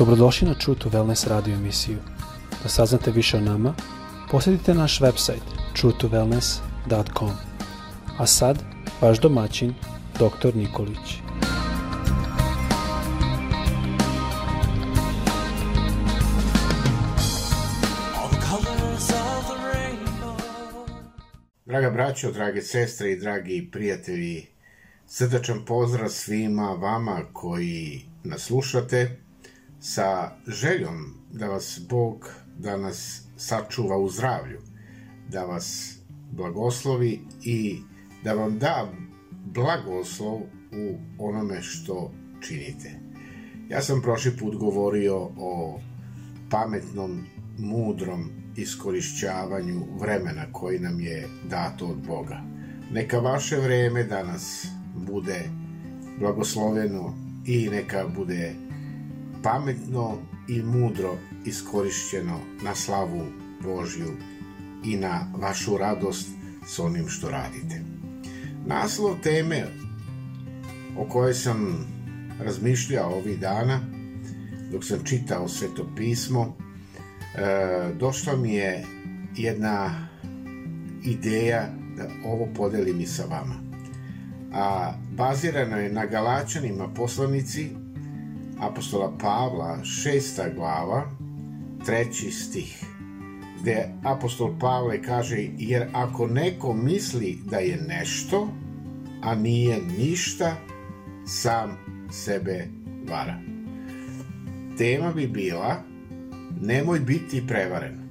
Dobrodošli na True to Wellness radio emisiju. Da saznate više o nama, posjetite naš website truetowellness.com. A sad, vaš domaćin, dr. Nikolić. Draga braćo, drage sestre i dragi prijatelji, srdačan pozdrav svima vama koji nas slušate sa željom da vas Bog danas sačuva u zdravlju, da vas blagoslovi i da vam da blagoslov u onome što činite. Ja sam prošli put govorio o pametnom, mudrom iskorišćavanju vremena koji nam je dato od Boga. Neka vaše vreme danas bude blagosloveno i neka bude pametno i mudro iskorišćeno na slavu Božju i na vašu radost s onim što radite. Naslov teme o kojoj sam razmišljao ovih dana dok sam čitao sveto pismo e, došla mi je jedna ideja da ovo podelim i sa vama. A bazirano je na Galačanima poslanici apostola Pavla, šesta glava, treći stih, gde apostol Pavle kaže, jer ako neko misli da je nešto, a nije ništa, sam sebe vara. Tema bi bila nemoj biti prevaren.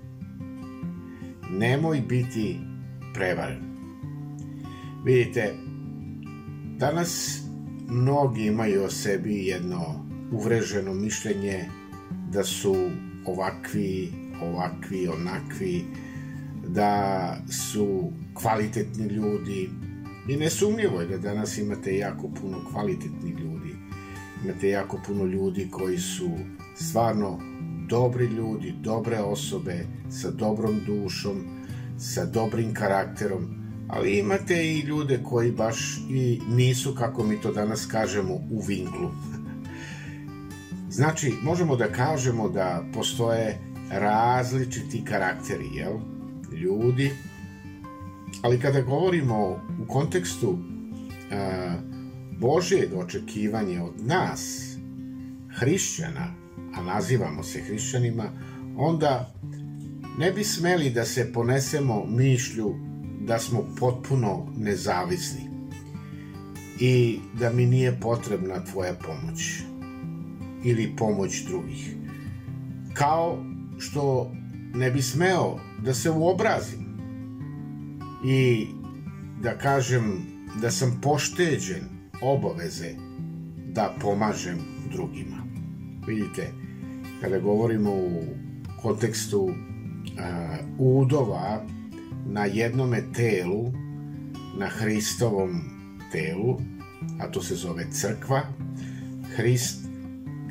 Nemoj biti prevaren. Vidite, danas mnogi imaju o sebi jedno uvreženo mišljenje da su ovakvi, ovakvi, onakvi, da su kvalitetni ljudi. I nesumnjivo je da danas imate jako puno kvalitetnih ljudi. Imate jako puno ljudi koji su stvarno dobri ljudi, dobre osobe, sa dobrom dušom, sa dobrim karakterom, ali imate i ljude koji baš i nisu, kako mi to danas kažemo, u vinglu. Znači, možemo da kažemo da postoje različiti karakteri, jel? Ljudi. Ali kada govorimo u kontekstu a, Božijeg očekivanja od nas, hrišćana, a nazivamo se hrišćanima, onda ne bi smeli da se ponesemo mišlju da smo potpuno nezavisni i da mi nije potrebna tvoja pomoć ili pomoć drugih. Kao što ne bi smeo da se uobrazim i da kažem da sam pošteđen obaveze da pomažem drugima. Vidite, kada govorimo u kontekstu uh, udova na jednome telu, na Hristovom telu, a to se zove crkva, Hrist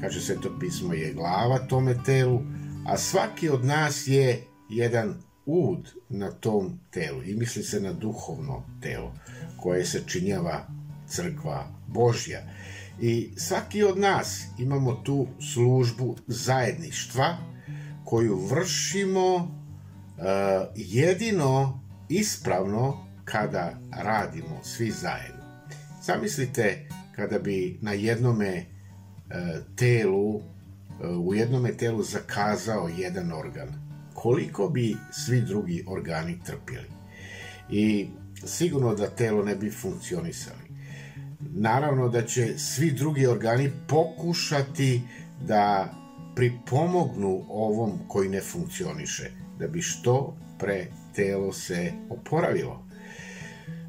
kaže se to pismo, je glava tome telu, a svaki od nas je jedan ud na tom telu i misli se na duhovno telo koje se činjava crkva Božja. I svaki od nas imamo tu službu zajedništva koju vršimo uh, jedino ispravno kada radimo svi zajedno. Zamislite kada bi na jednome telu, u jednome telu zakazao jedan organ, koliko bi svi drugi organi trpjeli. I sigurno da telo ne bi funkcionisali. Naravno da će svi drugi organi pokušati da pripomognu ovom koji ne funkcioniše, da bi što pre telo se oporavilo.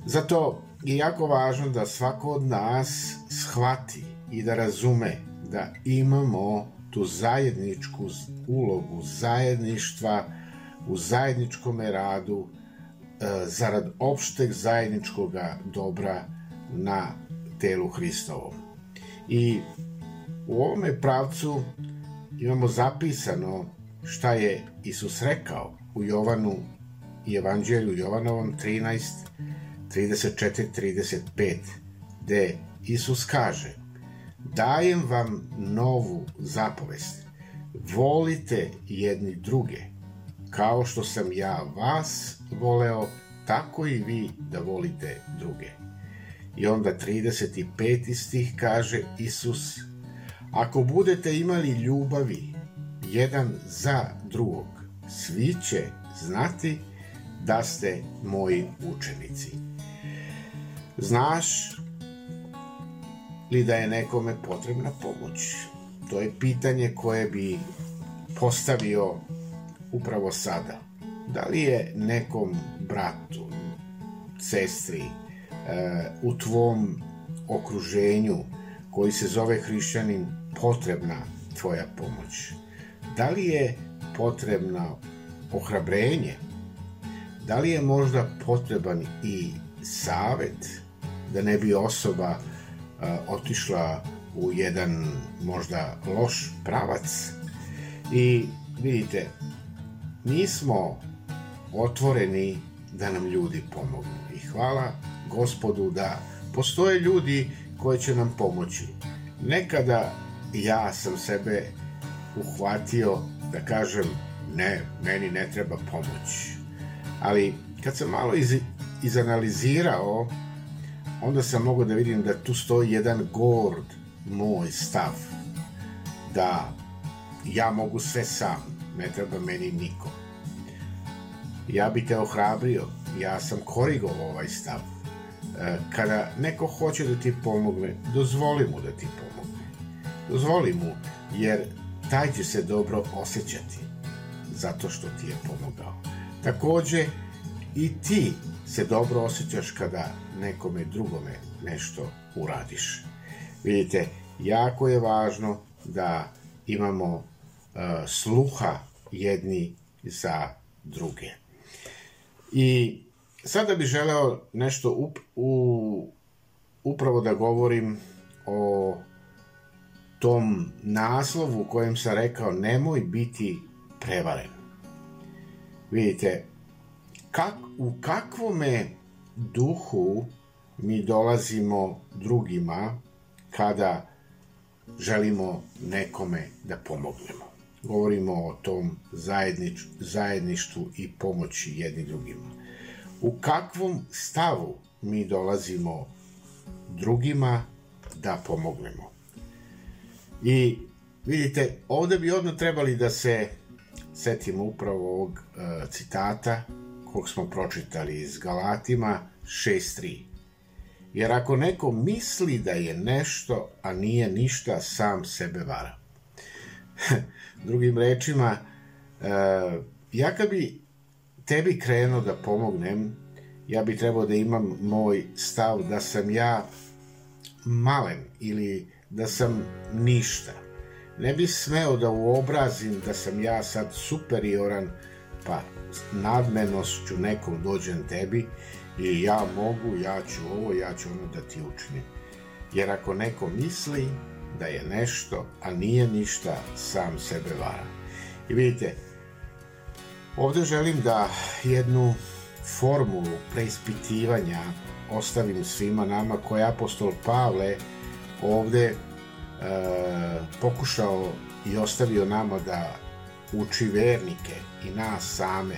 Zato je jako važno da svako od nas shvati i da razume da imamo tu zajedničku ulogu zajedništva u zajedničkom radu e, zarad opšteg zajedničkog dobra na telu Hristovom. I u ovome pravcu imamo zapisano šta je Isus rekao u Jovanu i Evanđelju Jovanovom 13, 34, 35, gde Isus kaže dajem vam novu zapovest. volite jedni druge, kao što sam ja vas voleo, tako i vi da volite druge. I onda 35. stih kaže Isus, ako budete imali ljubavi jedan za drugog, svi će znati da ste moji učenici. Znaš li da je nekome potrebna pomoć? To je pitanje koje bi postavio upravo sada. Da li je nekom bratu, sestri, e, u tvom okruženju koji se zove hrišćanin potrebna tvoja pomoć? Da li je potrebno ohrabrenje? Da li je možda potreban i savet da ne bi osoba otišla u jedan možda loš pravac? I vidite, mi smo otvoreni da nam ljudi pomognu. I hvala gospodu da postoje ljudi koji će nam pomoći. Nekada ja sam sebe uhvatio da kažem ne, meni ne treba pomoć. Ali kad sam malo iz, izanalizirao, onda sam mogao da vidim da tu stoji jedan gord moj stav, da ja mogu sve sam, ne treba meni niko. Ja bi te ohrabrio, ja sam korigovao ovaj stav. E, kada neko hoće da ti pomogne, dozvoli mu da ti pomogne. Dozvoli mu, jer taj će se dobro osjećati zato što ti je pomogao. Takođe, i ti se dobro osjećaš kada nekome drugome nešto uradiš. Vidite, jako je važno da imamo uh, sluha jedni za druge. I sada bih želeo nešto up, u, upravo da govorim o tom naslovu kojem sam rekao nemoj biti prevaren. Vidite, kak, u kakvome duhu mi dolazimo drugima kada želimo nekome da pomognemo. Govorimo o tom zajednič, zajedništvu i pomoći jedni drugima. U kakvom stavu mi dolazimo drugima da pomognemo. I vidite, ovde bi odmah trebali da se setimo upravo ovog uh, citata kog smo pročitali iz Galatima 6.3. Jer ako neko misli da je nešto, a nije ništa, sam sebe vara. Drugim rečima, uh, ja kad bi tebi krenuo da pomognem, ja bi trebao da imam moj stav da sam ja malen ili da sam ništa ne bi smeo da uobrazim da sam ja sad superioran, pa nadmenošću nekom dođem tebi i ja mogu, ja ću ovo, ja ću ono da ti učinim. Jer ako neko misli da je nešto, a nije ništa, sam sebe vara. I vidite, ovde želim da jednu formulu preispitivanja ostavim svima nama koje apostol Pavle ovde e, pokušao i ostavio nama da uči vernike i nas same.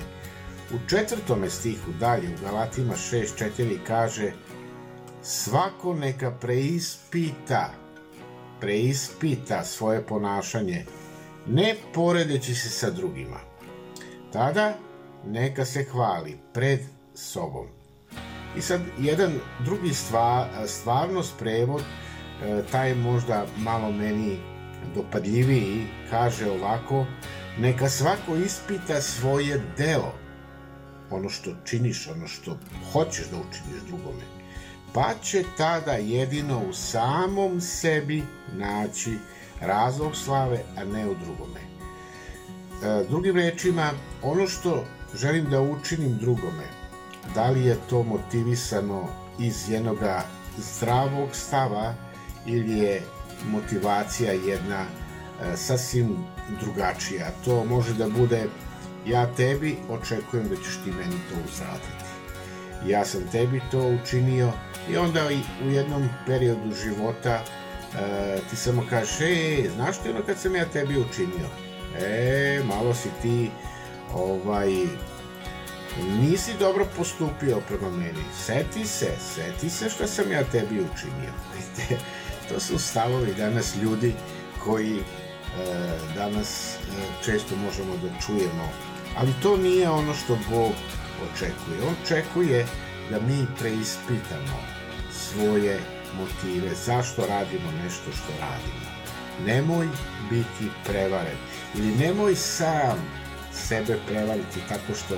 U četvrtome stihu dalje u Galatima 6.4 kaže svako neka preispita preispita svoje ponašanje ne poredeći se sa drugima. Tada neka se hvali pred sobom. I sad jedan drugi stvar, stvarnost prevod E, taj možda malo meni dopadljiviji kaže ovako neka svako ispita svoje delo ono što činiš, ono što hoćeš da učiniš drugome pa će tada jedino u samom sebi naći razlog slave, a ne u drugome. E, drugim rečima, ono što želim da učinim drugome, da li je to motivisano iz jednoga zdravog stava ili je motivacija jedna e, sasvim drugačija. To može da bude ja tebi očekujem da ćeš ti meni to uzraditi. Ja sam tebi to učinio i onda u jednom periodu života e, ti samo kažeš, e, znaš ti ono kad sam ja tebi učinio? e, malo si ti ovaj nisi dobro postupio prema meni. Seti se, seti se što sam ja tebi učinio. To su stavovi danas ljudi koji e, danas e, često možemo da čujemo. Ali to nije ono što Bog očekuje. On očekuje da mi preispitamo svoje motive, zašto radimo nešto što radimo. Nemoj biti prevaren ili nemoj sam sebe prevariti tako što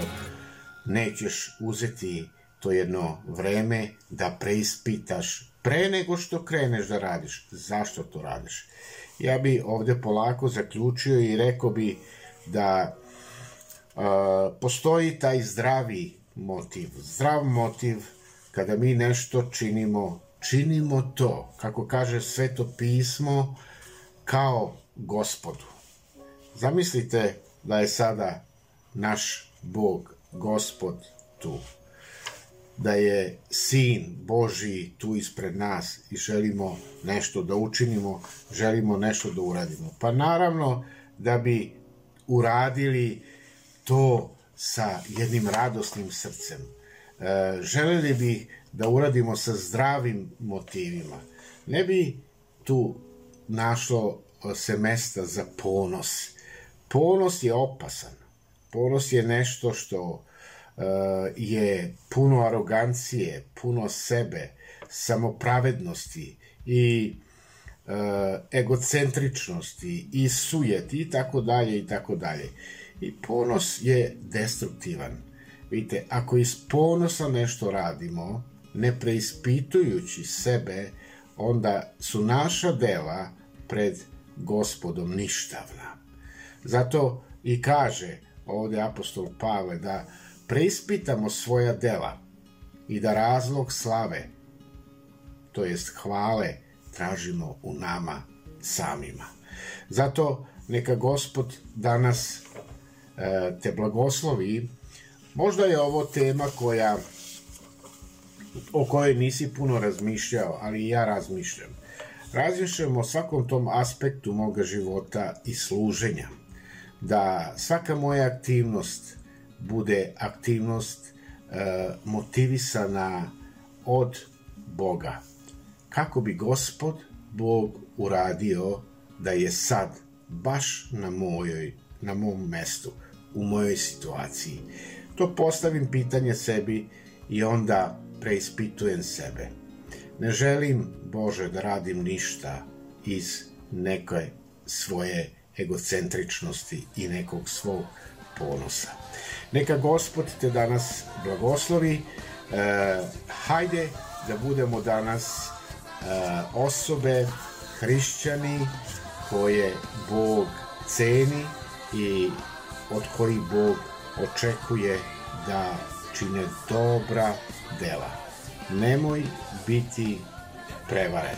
nećeš uzeti to jedno vreme da preispitaš pre nego što kreneš da radiš. Zašto to radiš? Ja bi ovde polako zaključio i rekao bi da uh, postoji taj zdravi motiv. Zdrav motiv kada mi nešto činimo, činimo to, kako kaže sveto pismo, kao gospodu. Zamislite da je sada naš Bog, gospod tu. Da je sin Boži tu ispred nas i želimo nešto da učinimo, želimo nešto da uradimo. Pa naravno da bi uradili to sa jednim radosnim srcem. E, želeli bi da uradimo sa zdravim motivima. Ne bi tu našlo se mesta za ponos. Ponos je opasan. Ponos je nešto što je puno arogancije, puno sebe, samopravednosti i uh, egocentričnosti i sujeti i tako dalje i tako dalje. I ponos je destruktivan. Vidite, ako iz ponosa nešto radimo, ne preispitujući sebe, onda su naša dela pred gospodom ništavna. Zato i kaže ovde apostol Pavle da preispitamo svoja dela i da razlog slave, to jest hvale, tražimo u nama samima. Zato neka gospod danas e, te blagoslovi. Možda je ovo tema koja o kojoj nisi puno razmišljao, ali i ja razmišljam. Razmišljam o svakom tom aspektu moga života i služenja. Da svaka moja aktivnost bude aktivnost e, motivisana od Boga. Kako bi gospod Bog uradio da je sad baš na mojoj, na mom mestu, u mojoj situaciji. To postavim pitanje sebi i onda preispitujem sebe. Ne želim, Bože, da radim ništa iz neke svoje egocentričnosti i nekog svog ponosa. Neka Gospod te danas blagoslovi. E, hajde da budemo danas e, osobe, hrišćani, koje Bog ceni i od kojih Bog očekuje da čine dobra dela. Nemoj biti prevaren.